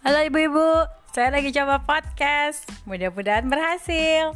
Halo ibu-ibu, saya lagi coba podcast. Mudah-mudahan berhasil.